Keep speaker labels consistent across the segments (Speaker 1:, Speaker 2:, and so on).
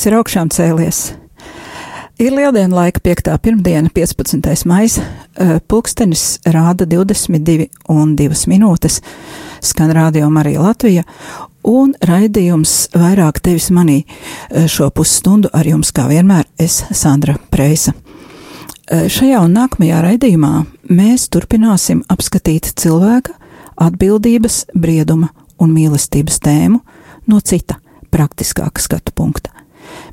Speaker 1: Kristus ir augšām cēlies. Ir lieldienu laika 5. pirmdiena, 15. maija. Pulkstenis rāda 22 un 2 minūtes. Skan radio Marija Latvija un raidījums vairāk tevis manī šo pusstundu ar jums kā vienmēr es Sandra Preisa. Šajā un nākamajā raidījumā mēs turpināsim apskatīt cilvēka atbildības, brieduma un mīlestības tēmu no cita, praktiskāka skatu punkta.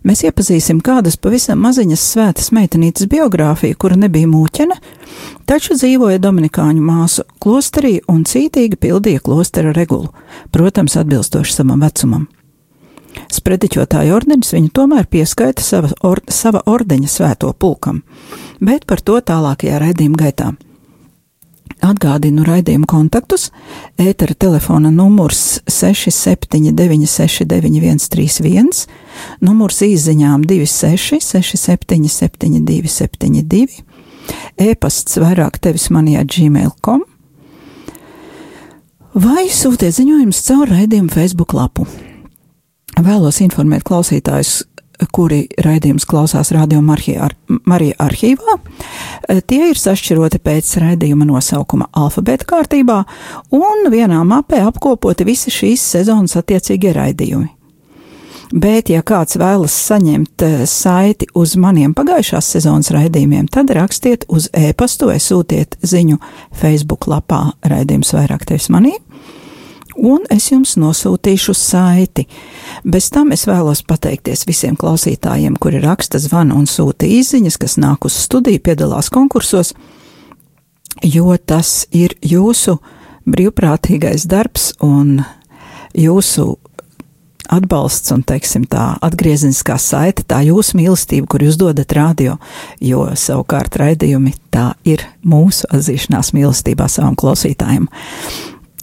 Speaker 1: Mēs iepazīsim kādas pavisam maziņas svētas meitenītes biogrāfiju, kura nebija mūķene, taču dzīvoja Dominikāņu māsu klosterī un cītīgi pildīja klostera regulu, protams, atbilstoši savam vecumam. Sprediķotāja ordenis viņu tomēr pieskaita sava, or, sava ordeņa svēto pulkam, bet par to tālākajā raidījuma gaitā. Atgādinu raidījumu kontaktus. Ētera telefona numurs 67969131, numurs īsiņām 26 67 72 72, e-pasts vairāk tevis manijā gmail.com vai sūtiet ziņojumus caur raidījumu Facebook lapu. Vēlos informēt klausītājus, kuri raidījums klausās Radio Marija arhīvā. Tie ir sašķiroti pēc raidījuma nosaukuma alfabēta kārtībā, un vienā mapē apkopoti visi šīs sezonas attiecīgie raidījumi. Bet, ja kāds vēlas saņemt saiti uz maniem pagājušās sezonas raidījumiem, tad rakstiet uz e-pastu vai sūtiet ziņu Facebook lapā raidījums vairāk tevis manī un es jums nosūtīšu saiti. Bez tam es vēlos pateikties visiem klausītājiem, kuri raksta, zvana un sūta īsiņas, kas nāk uz studiju, piedalās konkursos, jo tas ir jūsu brīvprātīgais darbs un jūsu atbalsts un, teiksim, tā atgriezeniskā saite, tā jūsu mīlestība, kur jūs dodat radio, jo savukārt raidījumi tā ir mūsu atzīšanās mīlestībā savam klausītājam.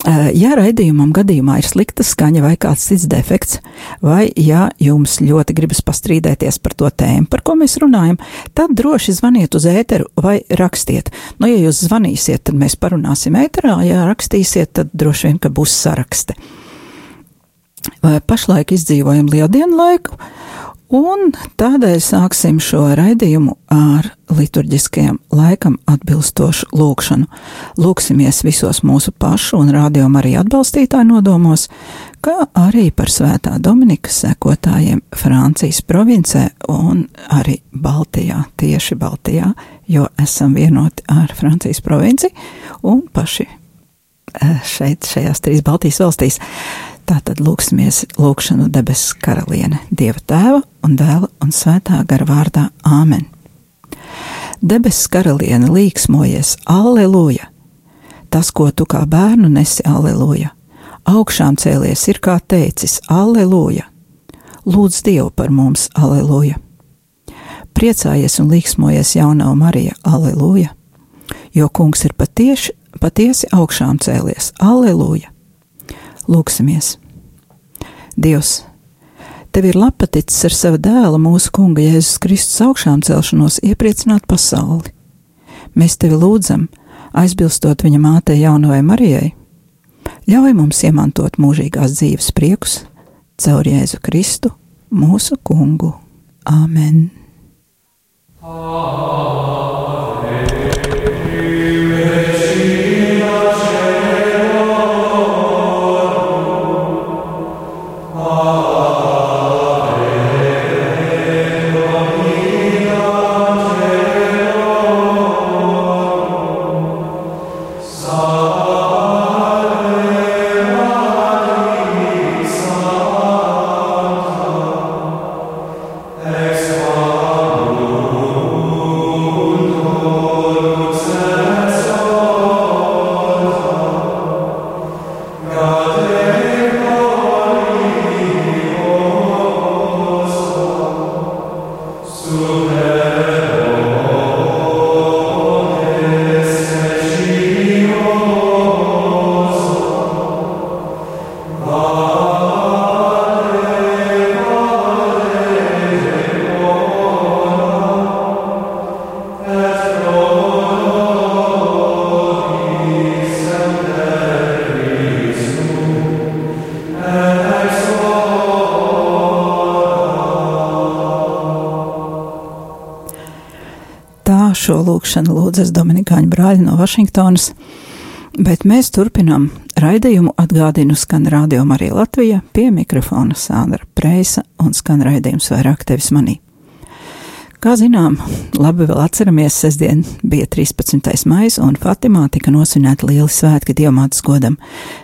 Speaker 1: Ja raidījumam gadījumā ir slikta skaņa vai kāds cits defekts, vai ja jums ļoti gribas pastrīdēties par to tēmu, par ko mēs runājam, tad droši zvaniet uz ēteru vai rakstiet. Nu, ja jūs zvanīsiet, tad mēs parunāsim ēterā, ja rakstīsiet, tad droši vien, ka būs sarakste. Pašlaik izdzīvojam lieldienu laiku, Un tādēļ sāksim šo raidījumu ar liturģiskajam laikam atbilstošu lūkšanu. Lūksimies visos mūsu pašu un rādījuma arī atbalstītāju nodomos, kā arī par svētā Dominika sekotājiem Francijas provincē un arī Baltijā, tieši Baltijā, jo esam vienoti ar Francijas provinci un paši eh, šeit, šajās trīs Baltijas valstīs. Tātad lūksimies lūkšanu debesu karaliene, Dieva tēva un dēla un svētā gara vārdā Āmen. Debesu karaliene līksmojies, Alleluja! Tas, ko tu kā bērnu nesi, Alleluja! Augšām cēlies ir kā teicis, Alleluja! Lūdz Dievu par mums, Alleluja! Priecājies un līksmojies jaunā Marija, Alleluja! Jo kungs ir patieši, patiesi augšām cēlies, Alleluja! Lūksimies! Dievs! Tev ir lapaticis ar savu dēlu, mūsu kunga Jēzus Kristus augšām celšanos, iepriecināt pasauli. Mēs tevi lūdzam, aizbilstot viņa mātei jaunajai Marijai, ļauj mums iemantot mūžīgās dzīves priekus caur Jēzu Kristu, mūsu kungu. Āmen! Amen. Šo lūkšanu lūdzas Dominikāņu brāļi no Vašingtonas, bet mēs turpinām raidījumu. Atgādinu skan Radio Marija Latvija pie mikrofona Sandra Preisa un skan raidījums vairāk tevis manī. Kā zinām, labi vēl atceramies, sestdien bija 13. maija, un Fatimā tika nosvinēta liela svētki Dievmātes godam.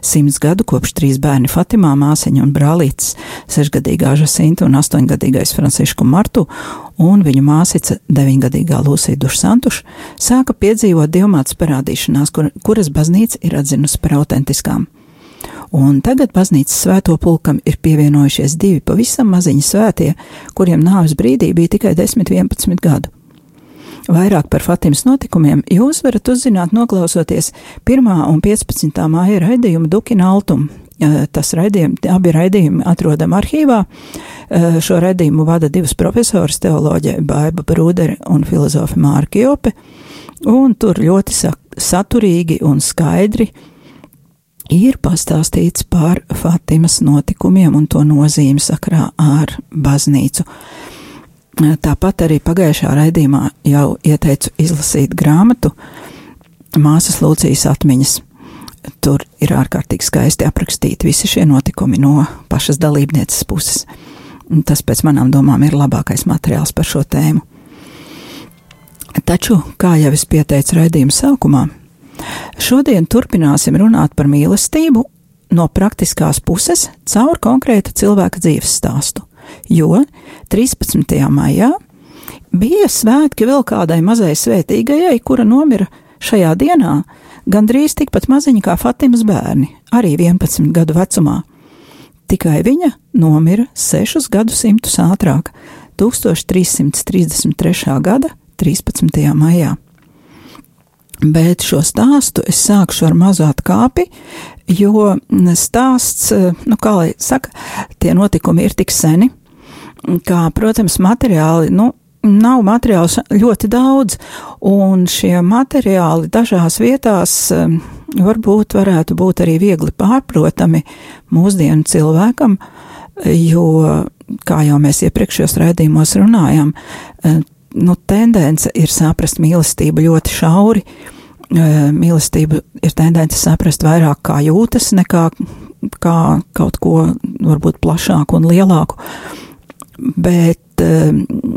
Speaker 1: Simts gadu kopš trīs bērni Fatimā, māsiņa un brālītis, sešgadīgā Žasinta un astoņgadīgais Francišku Martu, un viņu māsica, deviņgadīgā Lūsija Dušsantuša, sāka piedzīvot Dievmātes parādīšanās, kur, kuras baznīca ir atzinusi par autentiskām un tagad baznīcas svēto pulkam ir pievienojušies divi pavisam maziņi svētie, kuriem nāves brīdī bija tikai 10-11 gadu. Vairāk par Fatimas notikumiem jūs varat uzzināt, noklausoties 1. un 15. māja raidījumu Dukina Altum. Tas raidījumi, abi raidījumi atrodam arhīvā. Šo raidījumu vada divas profesoras teoloģija Baiba Brūdere un filozofa Mārka Jope, un tur ļoti saturīgi un skaidri uh, ir pastāstīts par Fatimas notikumiem un to nozīmi sakrā ar baznīcu. Tāpat arī pagājušā raidījumā jau ieteicu izlasīt grāmatu Māsas Lūcijas atmiņas. Tur ir ārkārtīgi skaisti aprakstīti visi šie notikumi no pašas dalībnieces puses. Tas pēc manām domām ir labākais materiāls par šo tēmu. Taču, kā jau es pieteicu raidījuma sākumā, Šodien turpināsim runāt par mīlestību no praktiskās puses caur konkrēta cilvēka dzīves stāstu, jo 13. maijā bija svētki vēl kādai mazai svētīgajai, kura nomira šajā dienā, gandrīz tikpat maziņa kā Fatimas bērni, arī 11 gadu vecumā. Tikai viņa nomira sešus gadsimtus ātrāk, 1333. gada 13. maijā. Bet šo stāstu es sākšu ar mazu atkāpi, jo stāsts, nu, kā lai saka, tie notikumi ir tik seni, kā, protams, materiāli, nu, nav materiāls ļoti daudz, un šie materiāli dažās vietās varbūt varētu būt arī viegli pārprotami mūsdienu cilvēkam, jo, kā jau mēs iepriekšējos raidījumos runājam, nu, tendence ir saprast mīlestību ļoti šauri. Mīlestība ir tendence saprast vairāk kā jūtas, nekā kā kaut ko varbūt plašāku un lielāku. Bet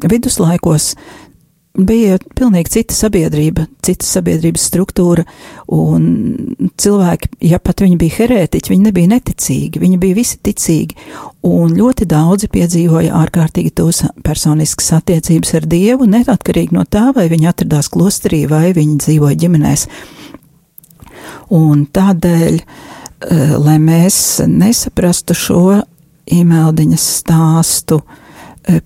Speaker 1: viduslaikos bija pilnīgi cita sabiedrība, cita sabiedrības struktūra, un cilvēki, ja pat viņi bija herētiķi, viņi nebija neticīgi, viņi bija visi ticīgi, un ļoti daudzi piedzīvoja ārkārtīgi tos personiskas attiecības ar Dievu, neatkarīgi no tā, vai viņi atradās klosterī vai viņi dzīvoja ģimenēs. Un tādēļ, eh, lai mēs nesaprastu šo imeldiņas stāstu, uh,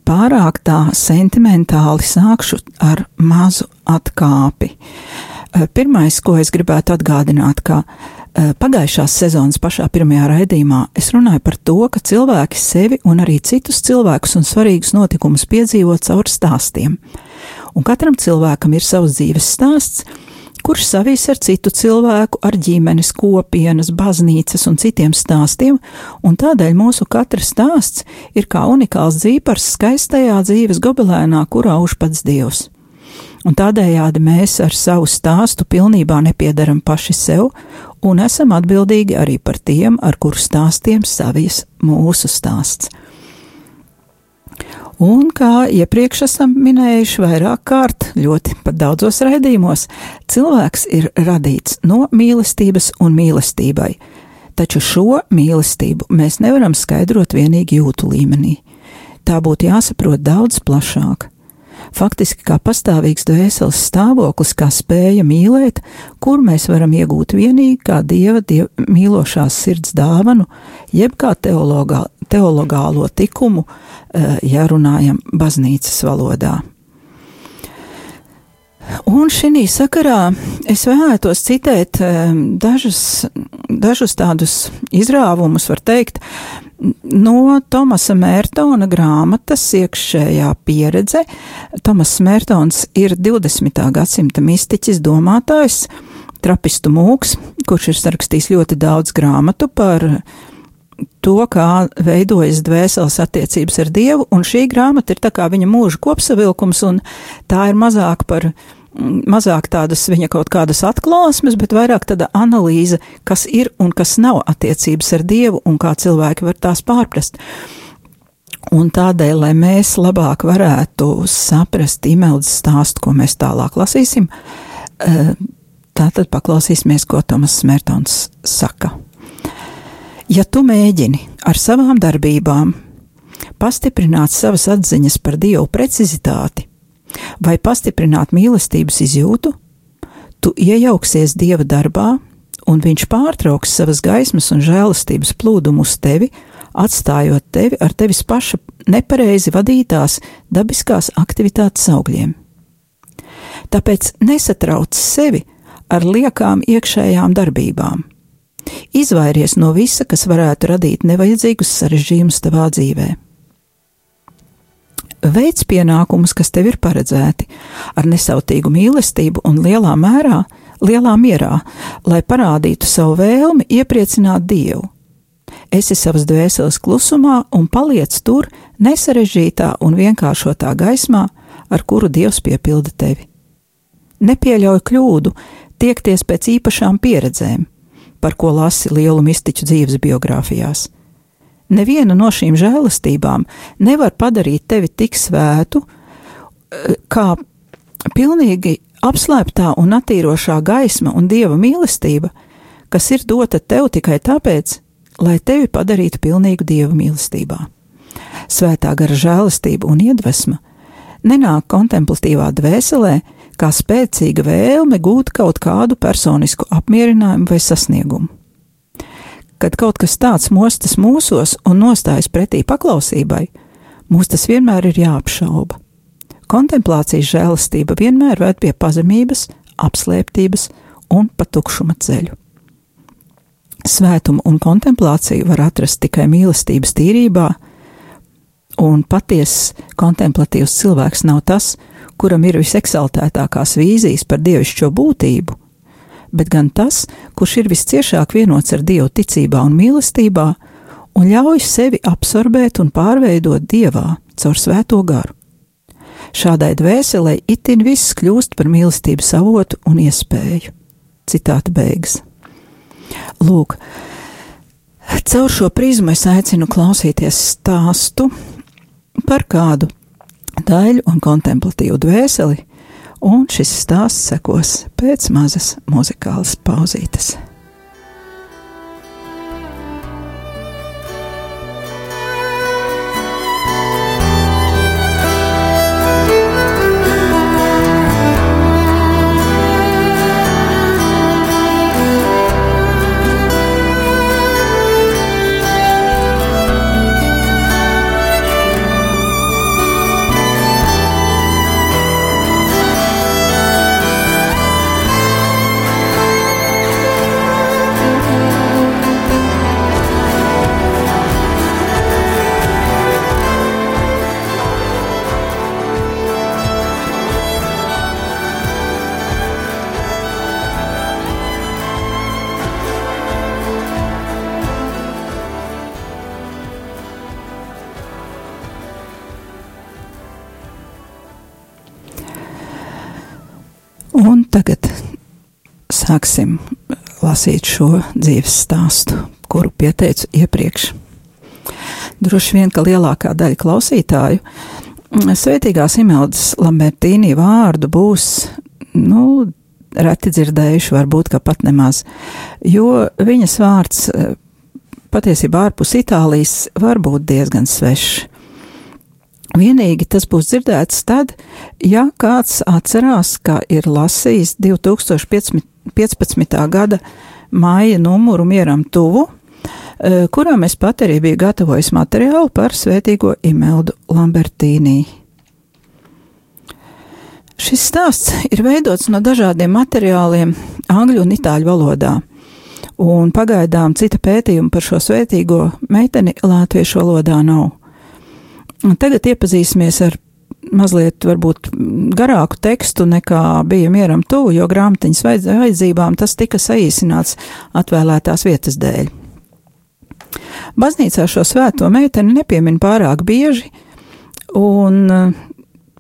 Speaker 1: pārāk tā sentimentāli sākšu ar mazu atkāpi. Eh, pirmais, ko es gribētu atgādināt, ka eh, pagājušās sezonas pašā pirmajā raidījumā es runāju par to, ka cilvēki sevi un arī citus cilvēkus un svarīgus notikumus piedzīvo caur stāstiem. Un katram cilvēkam ir savs dzīves stāsts, kurš savīs ar citu cilvēku, ar ģimenes, kopienas, baznīcas un citiem stāstiem, un tādēļ mūsu katra stāsts ir kā unikāls dzīpars skaistajā dzīves gobelēnā, kurā užpats Dievs. Un tādējādi mēs ar savu stāstu pilnībā nepiedaram paši sev, un esam atbildīgi arī par tiem, ar kuru stāstiem savijas mūsu stāsts. Un kā iepriekš esam minējuši vairāk kārt, ļoti pat daudzos raidījumos, cilvēks ir radīts no mīlestības un mīlestībai. Taču šo mīlestību mēs nevaram skaidrot vienīgi jūtu līmenī. Tā būtu jāsaprot daudz plašāk. Faktiski kā pastāvīgs dvēseles stāvoklis, kā spēja mīlēt, kur mēs varam iegūt vienīgi kā dieva, dieva mīlošās sirds dāvanu, jeb kā teologā, teologālo tikumu, eh, ja runājam baznīcas valodā. Un šī sakarā es vēlētos citēt eh, dažus, dažus tādus izrāvumus, var teikt, no Tomasa Mērtona grāmatas iekšējā pieredze. Tomas Mērtons ir 20. gadsimta mistiķis, domātājs, trapistu mūks, kurš ir sarakstījis ļoti daudz grāmatu par to, kā veidojas dvēseles attiecības ar Dievu, un šī grāmata ir tā kā viņa mūža kopsavilkums, un tā ir mazāk par mazāk tādas viņa kaut kādas atklāsmes, bet vairāk tāda analīze, kas ir un kas nav attiecības ar Dievu un kā cilvēki var tās pārprast. Un tādēļ, lai mēs labāk varētu saprast imeldes stāstu, ko mēs tālāk lasīsim, eh, tātad paklausīsimies, ko Tomas Smertons saka. Ja tu mēģini ar savām darbībām pastiprināt savas atziņas par Dievu precizitāti, vai pastiprināt mīlestības izjūtu, tu iejauksies Dieva darbā, un Viņš pārtrauks savas gaismas un žēlastības plūdumu uz tevi, atstājot tevi ar tevis paša nepareizi vadītās dabiskās aktivitātes augļiem. Tāpēc nesatrauc sevi ar liekām iekšējām darbībām. Izvairies no visa, kas varētu radīt nevajadzīgus sarežģījumus tavā dzīvēm veids pienākumus, kas tev ir paredzēti, ar nesautīgu mīlestību un lielā mērā, lielā mierā, lai parādītu savu vēlmi iepriecināt Dievu. Esi savas dvēseles klusumā un paliec tur nesarežģītā un vienkāršotā gaismā, ar kuru Dievs piepilda tevi. Nepieļauj kļūdu, tiekties pēc īpašām pieredzēm, par ko lasi lielu mistiķu dzīves biogrāfijās Neviena no šīm žēlastībām nevar padarīt tevi tik svētu, eh, kā pilnīgi apslēptā un attīrošā gaisma un dieva mīlestība, kas ir dota tev tikai tāpēc, lai tevi padarītu pilnīgu dieva mīlestībā. Svētā gara žēlastība un iedvesma nenāk kontemplatīvā dvēselē, kā spēcīga vēlme gūt kaut kādu personisku apmierinājumu vai sasniegumu kad kaut kas tāds mostas mūsos un nostājas pretī paklausībai, mūs tas vienmēr ir jāapšauba. Kontemplācijas žēlastība vienmēr ved pie pazemības, apslēptības un patukšuma ceļu. Svētumu un kontemplāciju var atrast tikai mīlestības tīrībā, un patiess kontemplatīvs cilvēks nav tas, kuram ir viseksaltētākās vīzijas par dievišķo būtību, bet gan tas, kurš ir visciešāk vienots ar Dievu ticībā un mīlestībā, un ļauj sevi absorbēt un pārveidot Dievā caur svēto garu. Šādai dvēselē itin viss kļūst par mīlestības avotu un iespēju. Citāta beigas. Lūk, caur šo prizmu es aicinu klausīties stāstu par kādu daļu un kontemplatīvu dvēseli, un šis stāsts sekos pēc mazas muzikālas pauzītes. Sāksim lasīt šo dzīves stāstu, kuru pieteicu iepriekš. Droši vien, ka lielākā daļa klausītāju Svētīgās Imeldas Lambertīnī vārdu būs, nu, reti dzirdējuši, varbūt, ka pat nemaz, jo viņas vārds patiesībā ārpus Itālijas var būt diezgan svešs. Vienīgi tas būs dzirdēts tad, ja kāds atcerās, ka ir lasījis 2015. gada māja numuru mieram tuvu, e, kurām es pat arī biju gatavojis materiālu par svētīgo Imeldu Lambertīnī. Šis stāsts ir veidots no dažādiem materiāliem angļu un itāļu valodā, un pagaidām cita pētījuma par šo svētīgo meiteni latviešu valodā nav. Tagad iepazīsimies ar mazliet varbūt garāku tekstu nekā bija mieram tuvu, jo grāmatiņas vajadzībām tas tika saīsināts atvēlētās vietas dēļ. Baznīcā šo svēto meiteni nepiemin pārāk bieži, un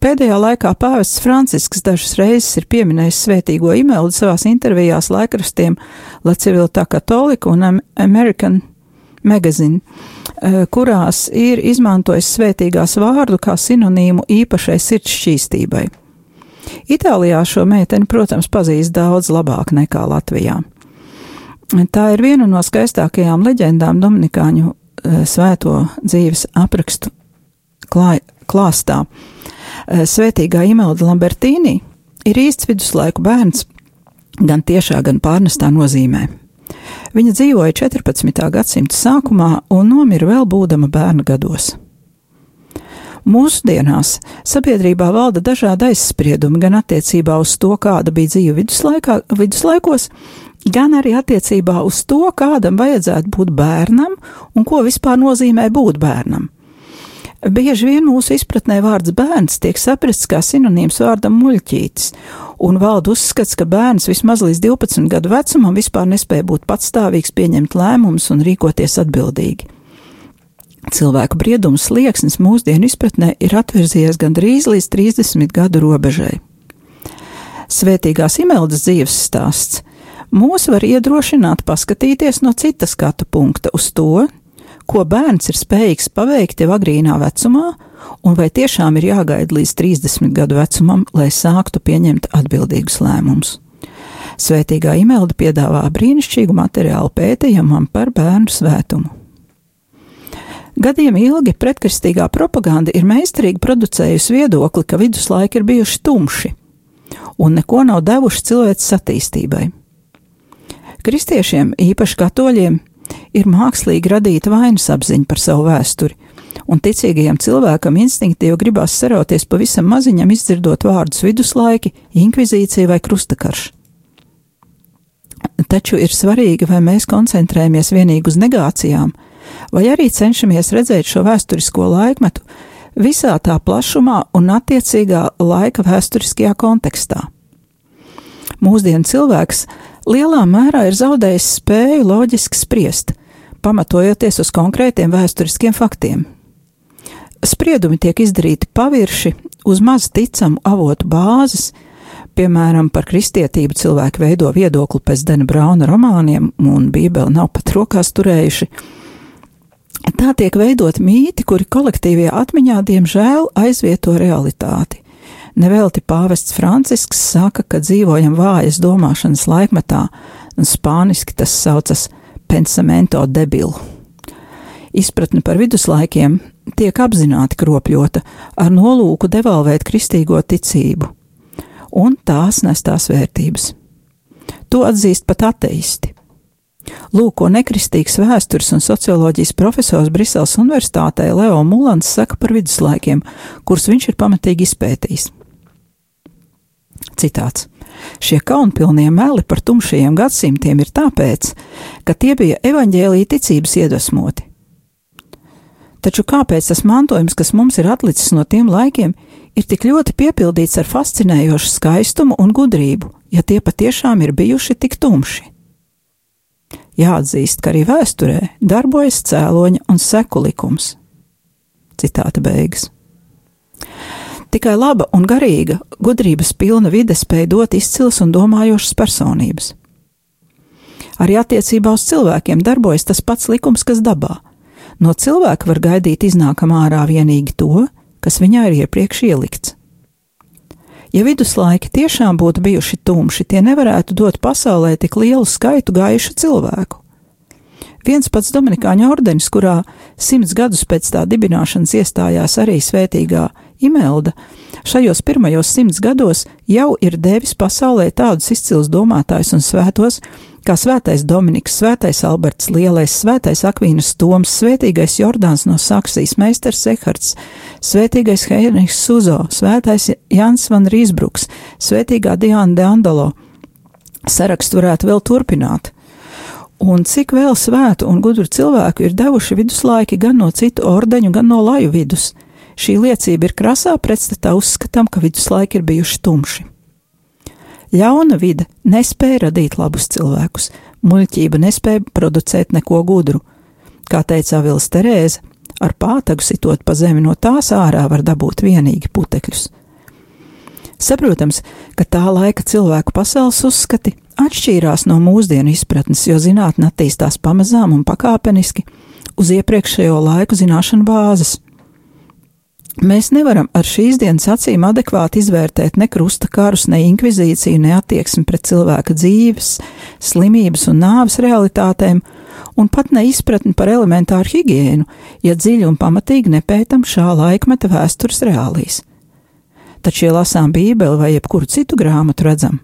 Speaker 1: pēdējā laikā pāvests Francisks dažas reizes ir pieminējis svētīgo imeldu savās intervijās laikrakstiem La Civiltā Katolika un American Magazine, eh, kurās ir izmantojis svētīgās vārdu kā sinonīmu īpašai sirds šķīstībai. Itālijā šo meiteni, protams, pazīst daudz labāk nekā Latvijā. Tā ir viena no skaistākajām leģendām Dominikāņu eh, svēto dzīves aprakstu klā, klāstā. Eh, svētīgā Imelda Lambertīni ir īsts viduslaiku bērns, gan tiešā, gan pārnestā nozīmē. Viņa dzīvoja 14. gadsimta sākumā un nomira vēl būdama bērna gados. Mūsdienās sabiedrībā valda dažādi aizspriedumi gan attiecībā uz to, kāda bija dzīve viduslaikos, gan arī attiecībā uz to, kādam vajadzētu būt bērnam un ko vispār nozīmē būt bērnam. Bieži vien mūsu izpratnē vārds bērns tiek saprasts kā sinonīms vārdam muļķītis, un valda uzskats, ka bērns vismaz līdz 12 gadu vecumam vispār nespēja būt patstāvīgs, pieņemt lēmumus un rīkoties atbildīgi. Cilvēku briedums slieksnis mūsdienu izpratnē ir atvirzījies gandrīz līdz 30 gadu robežai. Svētīgās Imeldas dzīves stāsts mūs var iedrošināt paskatīties no citas skatu punkta uz to, ko bērns ir spējīgs paveikt jau agrīnā vecumā, un vai tiešām ir jāgaida līdz 30 gadu vecumam, lai sāktu pieņemt atbildīgus lēmumus. Svētīgā Imelda piedāvā brīnišķīgu materiālu pētījumam par bērnu svētumu. Gadiem ilgi pretkristīgā propaganda ir meistarīgi producējusi viedokli, ka viduslaiki ir bijuši tumši un neko nav devuši cilvēces attīstībai. Kristiešiem, īpaši katoļiem, ir mākslīgi radīta vainas apziņa par savu vēsturi, un ticīgajam cilvēkam instinktīvi gribās sarauties pavisam maziņam, izdzirdot vārdus viduslaiki, inkvizīcija vai krustakarš. Taču ir svarīgi, vai mēs koncentrējamies vienīgi uz negācijām, vai arī cenšamies redzēt šo vēsturisko laikmetu visā tā plašumā un attiecīgā laika vēsturiskajā kontekstā. Mūsdienu cilvēks lielā mērā ir zaudējis spēju loģiski spriest, pamatojoties uz konkrētiem vēsturiskiem faktiem. Spriedumi tiek izdarīti pavirši, uz maz ticamu avotu bāzes, piemēram, par kristietību cilvēki veido viedokli pēc Dena Brauna romāniem, un Bībeli nav pat rokās turējuši Tā tiek veidot mīti, kuri kolektīvajā atmiņā diemžēl aizvieto realitāti. Nevelti pāvests Francisks saka, ka dzīvojam vājas domāšanas laikmetā, un spāniski tas saucas pensamento debilu. Izpratne par viduslaikiem tiek apzināti kropļota ar nolūku devalvēt kristīgo ticību un tās nestās vērtības. To atzīst pat ateisti. Lūk, ko nekristīgs vēstures un socioloģijas profesors Briseles Universitātē Leo Mulans saka par viduslaikiem, kurus viņš ir pamatīgi izpētījis. Citāts. Šie kaunpilnie meli par tumšajiem gadsimtiem ir tāpēc, ka tie bija evaņģēlīja ticības iedvesmoti. Taču kāpēc tas mantojums, kas mums ir atlicis no tiem laikiem, ir tik ļoti piepildīts ar fascinējošu skaistumu un gudrību, ja tie patiešām ir bijuši tik tumši? Jāatzīst, ka arī vēsturē darbojas cēloņa un seku likums. Citāta beigas. Tikai laba un garīga, gudrības pilna vide spēja dot izcils un domājošas personības. Arī attiecībā uz cilvēkiem darbojas tas pats likums, kas dabā. No cilvēka var gaidīt iznākam ārā vienīgi to, kas viņā ir iepriekš ielikts. Ja viduslaiki tiešām būtu bijuši tumši, tie nevarētu dot pasaulē tik lielu skaitu gaišu cilvēku. Viens pats Dominikāņu ordenis, kurā simts gadus pēc tā dibināšanas iestājās arī svētīgā Imelda, šajos pirmajos simts gados jau ir devis pasaulē tādus izcils domātājus un svētos, kā svētais Dominiks, svētais Alberts Lielais, svētais Akvīnas Toms, svētīgais Jordāns no Saksijas, meistars Ehards, svētīgais Heinrichs Suzo, svētais Jans van Rīsbruks, svētīgā Diana de Andalo. Sarakstu varētu vēl turpināt. Un cik vēl svētu un gudru cilvēku ir devuši viduslaiki gan no citu ordeņu, gan no laju vidus. Šī liecība ir krasā pretstatā uzskatām, ka viduslaiki ir bijuši tumši. Ļauna vide nespēja radīt labus cilvēkus, muļķība nespēja producēt neko gudru. Kā teica Avils Terēze, ar pātagu sitot pa zemi no tās ārā var dabūt vienīgi putekļus. Saprotams, ka tā laika cilvēku pasaules uzskati atšķīrās no mūsdienu izpratnes, jo zinātne attīstās pamazām un pakāpeniski uz iepriekšējo laiku zināšanu bāzes. Mēs nevaram ar šīs dienas acīm adekvāti izvērtēt ne krusta karus, ne inkvizīciju, ne attieksmi pret cilvēka dzīves, slimības un nāves realitātēm, un pat ne izpratni par elementāru higiēnu, ja dziļi un pamatīgi nepētam šā laikmeta vēstures reālīs. Taču, ja lasām Bībeli vai jebkuru citu grāmatu, redzam,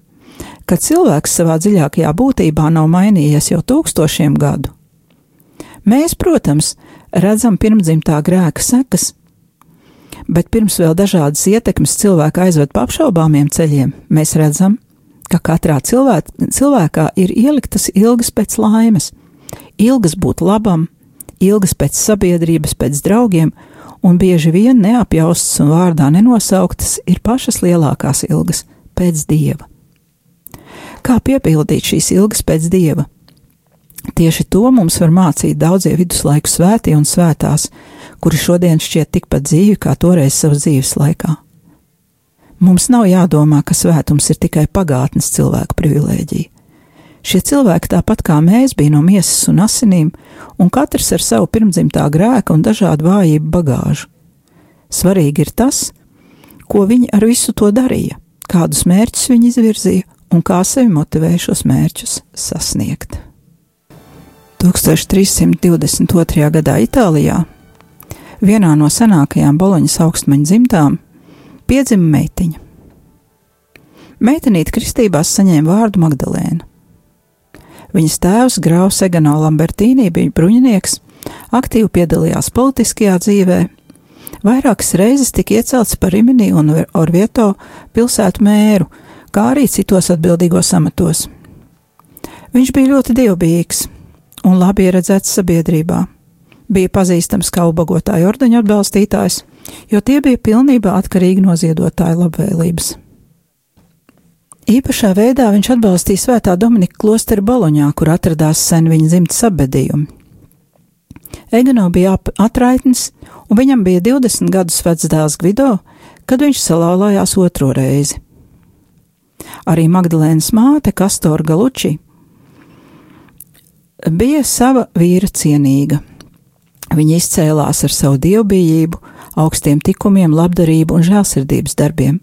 Speaker 1: ka cilvēks savā dziļākajā būtībā nav mainījies jau tūkstošiem gadu. Mēs, protams, redzam pirmdzimtā grēka sekas bet pirms vēl dažādas ietekmes cilvēku aizved pa apšaubāmiem ceļiem, mēs redzam, ka katrā cilvēk, cilvēkā ir ieliktas ilgas pēc laimes, ilgas būt labam, ilgas pēc sabiedrības, pēc draugiem, un bieži vien neapjaustas un vārdā nenosauktas ir pašas lielākās ilgas pēc dieva. Kā piepildīt šīs ilgas pēc dieva? Tieši to mums var mācīt daudzie viduslaiku svētie un svētās, kuri šodien šķiet tikpat dzīvi kā toreiz savas dzīves laikā. Mums nav jādomā, ka svētums ir tikai pagātnes cilvēku privilēģija. Šie cilvēki, tāpat kā mēs, bija no miesas un asinīm, un katrs ar savu pirmdzimtā grēka un dažādu vājību bagāžu. Svarīgi ir tas, ko viņi ar visu to darīja, kādus mērķus viņi izvirzīja un kā sevi motivēja šos mērķus sasniegt. 1322. gadā Itālijā vienā no senākajām Boloņas augstmaņa dzimtām, piedzima meitiņa. Meitenīte kristībās saņēma vārdu Magdalēna. Viņas tēvs, Grāvs Egano Lambertīnī, bija bruņinieks, aktīvi piedalījās politiskajā dzīvē, vairākas reizes tika iecelts par Rimini un Orvieto pilsētu mēru, kā arī citos atbildīgos amatos. Viņš bija ļoti dievbijīgs un labi ieredzēts sabiedrībā bija pazīstams kā ubagotāju ordeņu atbalstītājs, jo tie bija pilnībā atkarīgi no ziedotāju labvēlības. Īpašā veidā viņš atbalstīja Svētā Dominika klosteru Boloņā, kur atradās sen viņa dzimtas apbedījumi. Egano bija atraitnis, un viņam bija 20 gadus vecs dēls Gvido, kad viņš salauzās otro reizi. Arī Magdalēnas māte Kastora Galuči bija sava vīra cienīga Viņa izcēlās ar savu dievbijību, augstiem tikumiem, labdarību un žēlsirdības darbiem,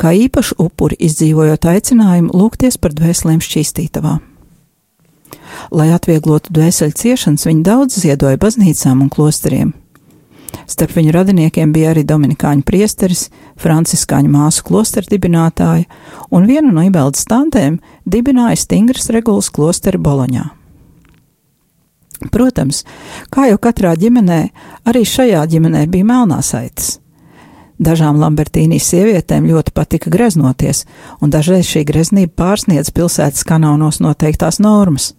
Speaker 1: kā īpašu upuri izdzīvojot aicinājumu lūgties par dvēselēm šķīstītavā. Lai atvieglotu dvēseli ciešanas, viņa daudz ziedoja baznīcām un klosteriem. Starp viņu radiniekiem bija arī Dominikāņu priesteris, Franciskāņu māsu klosteru dibinātāja, un viena no Ibeldas tantēm dibināja stingras regulas klosteru Boloņā. Protams, kā jau katrā ģimenē, arī šajā ģimenē bija melnās aitas. Dažām Lambertīnijas sievietēm ļoti patika greznoties, un dažreiz šī greznība pārsniedz pilsētas kanānos noteiktās normas.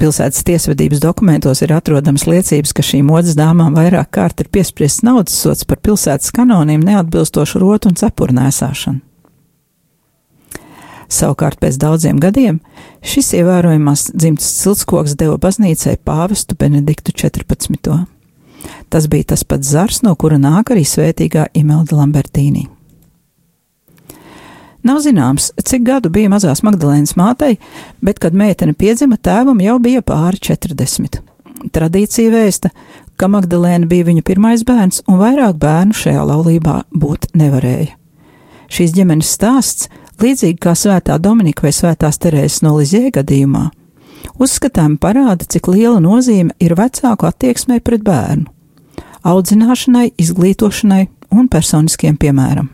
Speaker 1: Pilsētas tiesvedības dokumentos ir atrodamas liecības, ka šīm modes dāmām vairāk kārt ir piespriests naudas sots par pilsētas kanoniem neatbilstošu rotu un cepuru nēsāšanu. Savukārt pēc daudziem gadiem šis ievērojamās dzimtas ciltskoks deva baznīcai pāvestu Benediktu 14. Tas bija tas pats zars, no kura nāk arī svētīgā Imelda Lambertīnī. Nav zināms, cik gadu bija mazās Magdalēnas mātei, bet, kad meitene piedzima, tēvam jau bija pāri 40. Tradīcija vēsta, ka Magdalēna bija viņa pirmais bērns, un vairāk bērnu šajā laulībā būt nevarēja. Šīs ģimenes stāsts Līdzīgi kā Svētā Dominika vai Svētās Terēzes no Lizie gadījumā, uzskatām parāda, cik liela nozīme ir vecāku attieksmē pret bērnu, audzināšanai, izglītošanai un personiskiem piemēram.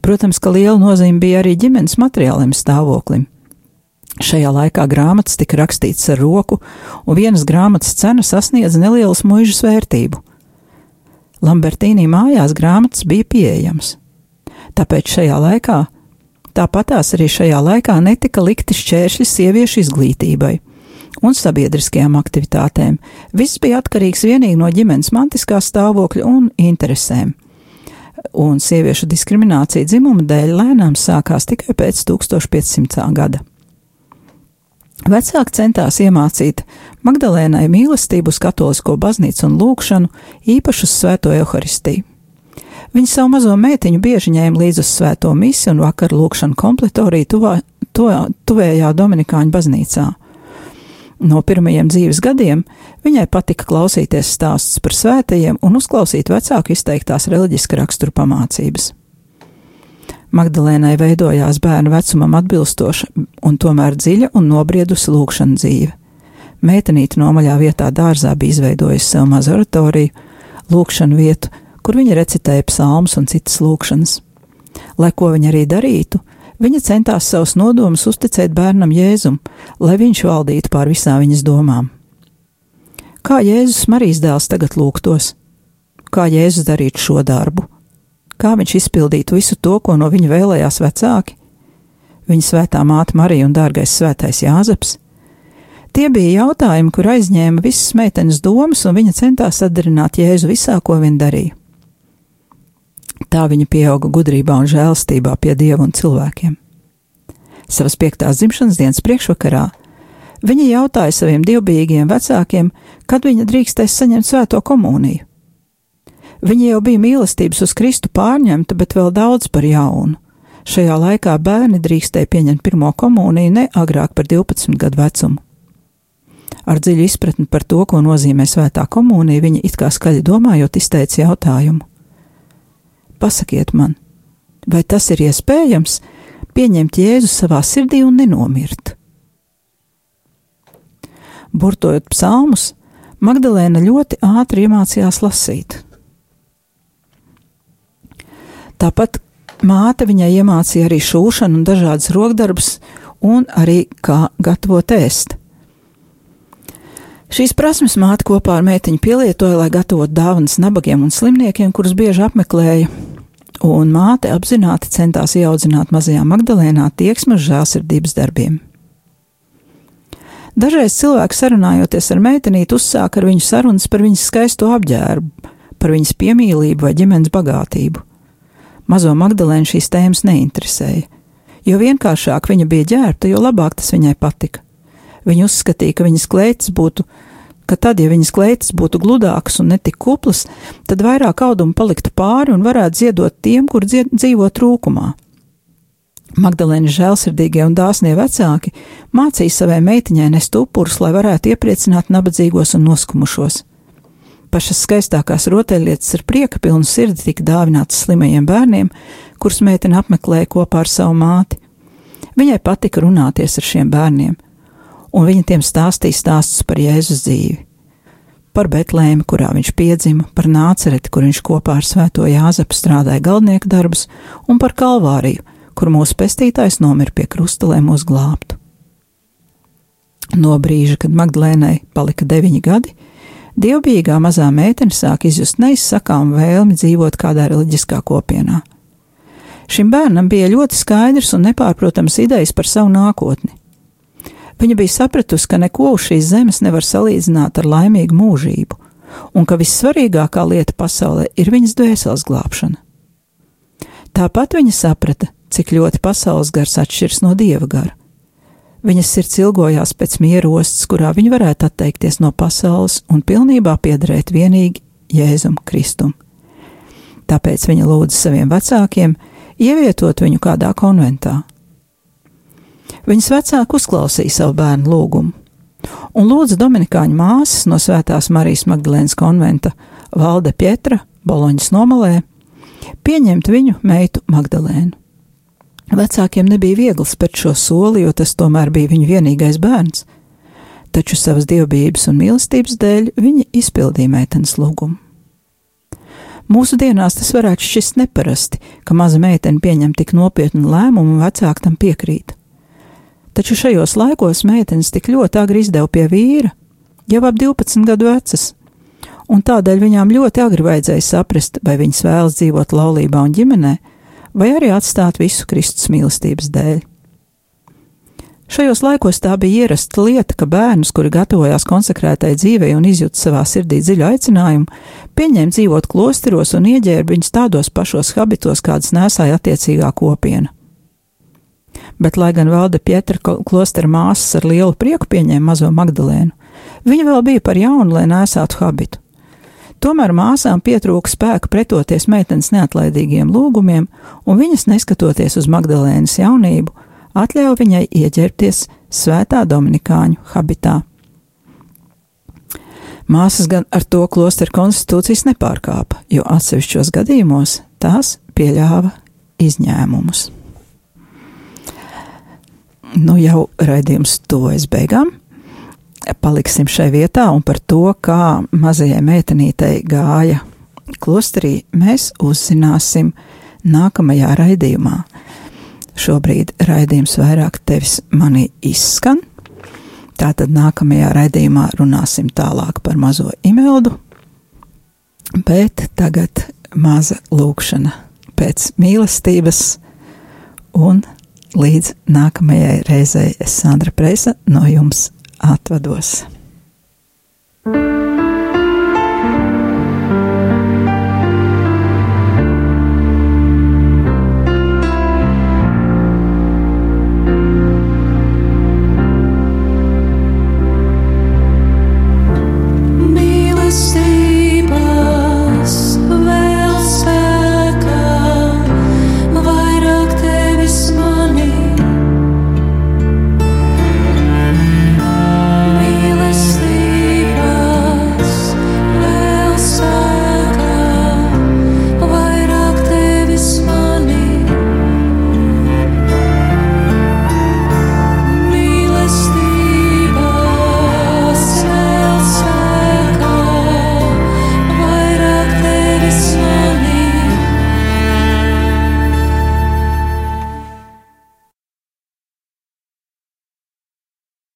Speaker 1: Protams, ka liela nozīme bija arī ģimenes materiāliem stāvoklim. Šajā laikā grāmatas tika rakstītas ar roku, un vienas grāmatas cena sasniedza nelielas muižas vērtību. Lambertīnī mājās grāmatas bija pieejamas. Tāpēc šajā laikā Tāpatās arī šajā laikā netika likti šķēršļi sieviešu izglītībai un sabiedriskajām aktivitātēm. Viss bija atkarīgs vienīgi no ģimenes mantiskā stāvokļa un interesēm. Un sieviešu diskriminācija dzimuma dēļ lēnām sākās tikai pēc 1500. gada. Vecāki centās iemācīt Magdalēnai mīlestību uz katolisko baznīcu un lūgšanu, īpaši uz svēto evaharistiju. Viņa savu mazo meitiņu bieži ņēma līdzi uz svēto misiju un vakaru lūkšanu kompletoriju tuvā, to, tuvējā Dominikāņu baznīcā. No pirmajiem dzīves gadiem viņai patika klausīties stāstus par svētajiem un uzklausīt vecāku izteiktās reliģiska rakstura pamācības. Magdalēnai veidojās bērnu vecumam atbilstoša un tomēr dziļa un nobriedusi lūkšana dzīve. Meitenīte nomaļā vietā dārzā bija izveidojusi sev mazu oratoriju, lūkšanu vietu, kur viņa recitēja psalmus un citas lūkšanas. Lai ko viņa arī darītu, viņa centās savus nodomus uzticēt bērnam Jēzum, lai viņš valdītu pār visām viņas domām. Kā Jēzus Marijas dēls tagad lūgtos? Kā Jēzus darītu šo darbu? Kā viņš izpildītu visu to, ko no viņa vēlējās vecāki? Viņa svētā māte Marija un dārgais svētais Jāzeps? Tie bija jautājumi, kur aizņēma visas meitenes domas, un viņa centās atdarināt Jēzu visā, ko viņa darīja. Tā viņa pieauga gudrībā un žēlstībā pie dieva un cilvēkiem. Savas piektās dzimšanas dienas priekšvakarā viņa jautāja saviem dievbijīgiem vecākiem, kad viņa drīkstēs saņemt svēto komuniju. Viņa jau bija mīlestības uz Kristu pārņemta, bet vēl daudz par jaunu. Šajā laikā bērni drīkstēja pieņemt pirmo komuniju ne agrāk par 12 gadu vecumu. Ar dziļu izpratni par to, ko nozīmē svētā komunija, viņa it kā skaļi domājot, izteica jautājumu: Pasakiet man, vai tas ir iespējams pieņemt Jēzu savā sirdī un nenomirt? Burtojot psalmus, Magdalēna ļoti ātri iemācījās lasīt. Tāpat māte viņai iemācīja arī šūšanu un dažādas rokdarbus, un arī kā gatavot ēst. Šīs prasmes māte kopā ar meitiņu pielietoja, lai gatavotu dāvanas nabagiem un slimniekiem, kurus bieži apmeklēja, un māte apzināti centās ieaudzināt mazajā Magdalēnā tieksmes žēlsirdības darbiem. Dažreiz cilvēks sarunājoties ar meitenīti uzsāk ar viņu sarunas par viņas skaisto apģērbu, par viņas piemīlību vai ģimenes bagātību. Mazo Magdalēnu šīs tēmas neinteresēja. Jo vienkāršāk viņa bija ģērbta, jo labāk tas viņai patika. Viņa uzskatīja, ka viņas kleitas būtu, ka tad, ja viņas kleitas būtu gludākas un netik kuplas, tad vairāk audumu paliktu pāri un varētu ziedot tiem, kur dzīvo trūkumā. Magdalēnas žēlsirdīgie un dāsnie vecāki mācīja savai meitiņai nest upurus, lai varētu iepriecināt nabadzīgos un noskumušos pašas skaistākās rotaļlietas ar prieka pilnu sirdi tika dāvinātas slimajiem bērniem, kurus meitene apmeklēja kopā ar savu māti. Viņai patika runāties ar šiem bērniem, un viņa tiem stāstīja stāstus par Jēzus dzīvi. Par Betlēmi, kurā viņš piedzima, par Nācereti, kur viņš kopā ar Svēto Jāzepu strādāja galvnieku darbus, un par Kalvāriju, kur mūsu pestītājs nomira pie krusta, lai mūs glābtu. No brīža, kad Magdalēnai palika deviņi gadi, Dievbijīgā mazā meitene sāk izjust neizsakām vēlmi dzīvot kādā reliģiskā kopienā. Šim bērnam bija ļoti skaidrs un nepārprotams idejas par savu nākotni. Viņa bija sapratusi, ka neko uz šīs zemes nevar salīdzināt ar laimīgu mūžību, un ka vissvarīgākā lieta pasaulē ir viņas dvēseles glābšana. Tāpat viņa saprata, cik ļoti pasaules gars atšķiras no dieva gara Viņas sirds ilgojās pēc miera ostas, kurā viņa varētu atteikties no pasaules un pilnībā piederēt vienīgi Jēzum Kristum. Tāpēc viņa lūdza saviem vecākiem ievietot viņu kādā konventā. Viņas vecāki uzklausīja savu bērnu lūgumu un lūdza Dominikāņu māsas no Svētās Marijas Magdalēnas konventa Valde Pietra, Boloņas nomalē, pieņemt viņu meitu Magdalēnu. Vecākiem nebija viegli spērt šo soli, jo tas tomēr bija viņu vienīgais bērns, taču savas dievbijības un mīlestības dēļ viņi izpildīja meitenes lūgumu. Mūsu dienās tas varētu šķist neparasti, ka maza meitene pieņem tik nopietnu lēmumu un vecāki tam piekrīt. Taču šajos laikos meitenes tik ļoti agri izdeva pie vīra, jau ap 12 gadu vecas, un tādēļ viņām ļoti agri vajadzēja saprast, vai viņas vēlas dzīvot laulībā un ģimenē, vai arī atstāt visu Kristus mīlestības dēļ. Šajos laikos tā bija ierasta lieta, ka bērnus, kuri gatavojās konsekrētai dzīvei un izjūta savā sirdī dziļu aicinājumu, pieņēma dzīvot klosteros un ieģērba viņus tādos pašos habitos, kādas nesāja attiecīgā kopiena. Bet, lai gan valde Pietra klostera māsas ar lielu prieku pieņēma mazo Magdalēnu, viņa vēl bija par jaunu, lai nesātu habitu. Tomēr māsām pietrūka spēka pretoties meitenes neatlaidīgiem lūgumiem, un viņas, neskatoties uz Magdalēnas jaunību, atļāva viņai ieģērbties svētā Dominikāņu habitā. Māsas gan ar to klosteru konstitūcijas nepārkāpa, jo atsevišķos gadījumos tās pieļāva izņēmumus. Nu jau raidījums tuvojas beigām. Paliksim šai vietā un par to, kā mazajai meitenītei gāja klosterī, mēs uzzināsim nākamajā raidījumā. Šobrīd raidījums vairāk tevis mani izskan. Tātad nākamajā raidījumā runāsim tālāk par mazo imeldu, bet tagad maza lūkšana pēc mīlestības un līdz nākamajai reizei es Sandra Preisa no jums atvados.